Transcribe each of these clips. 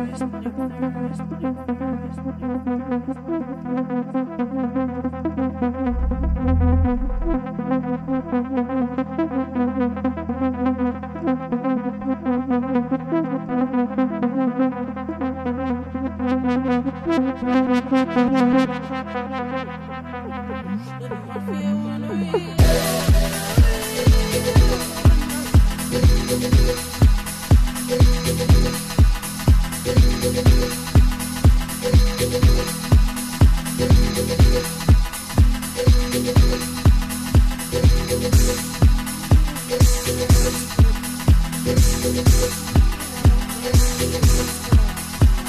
I feel wanna be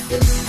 Yeah.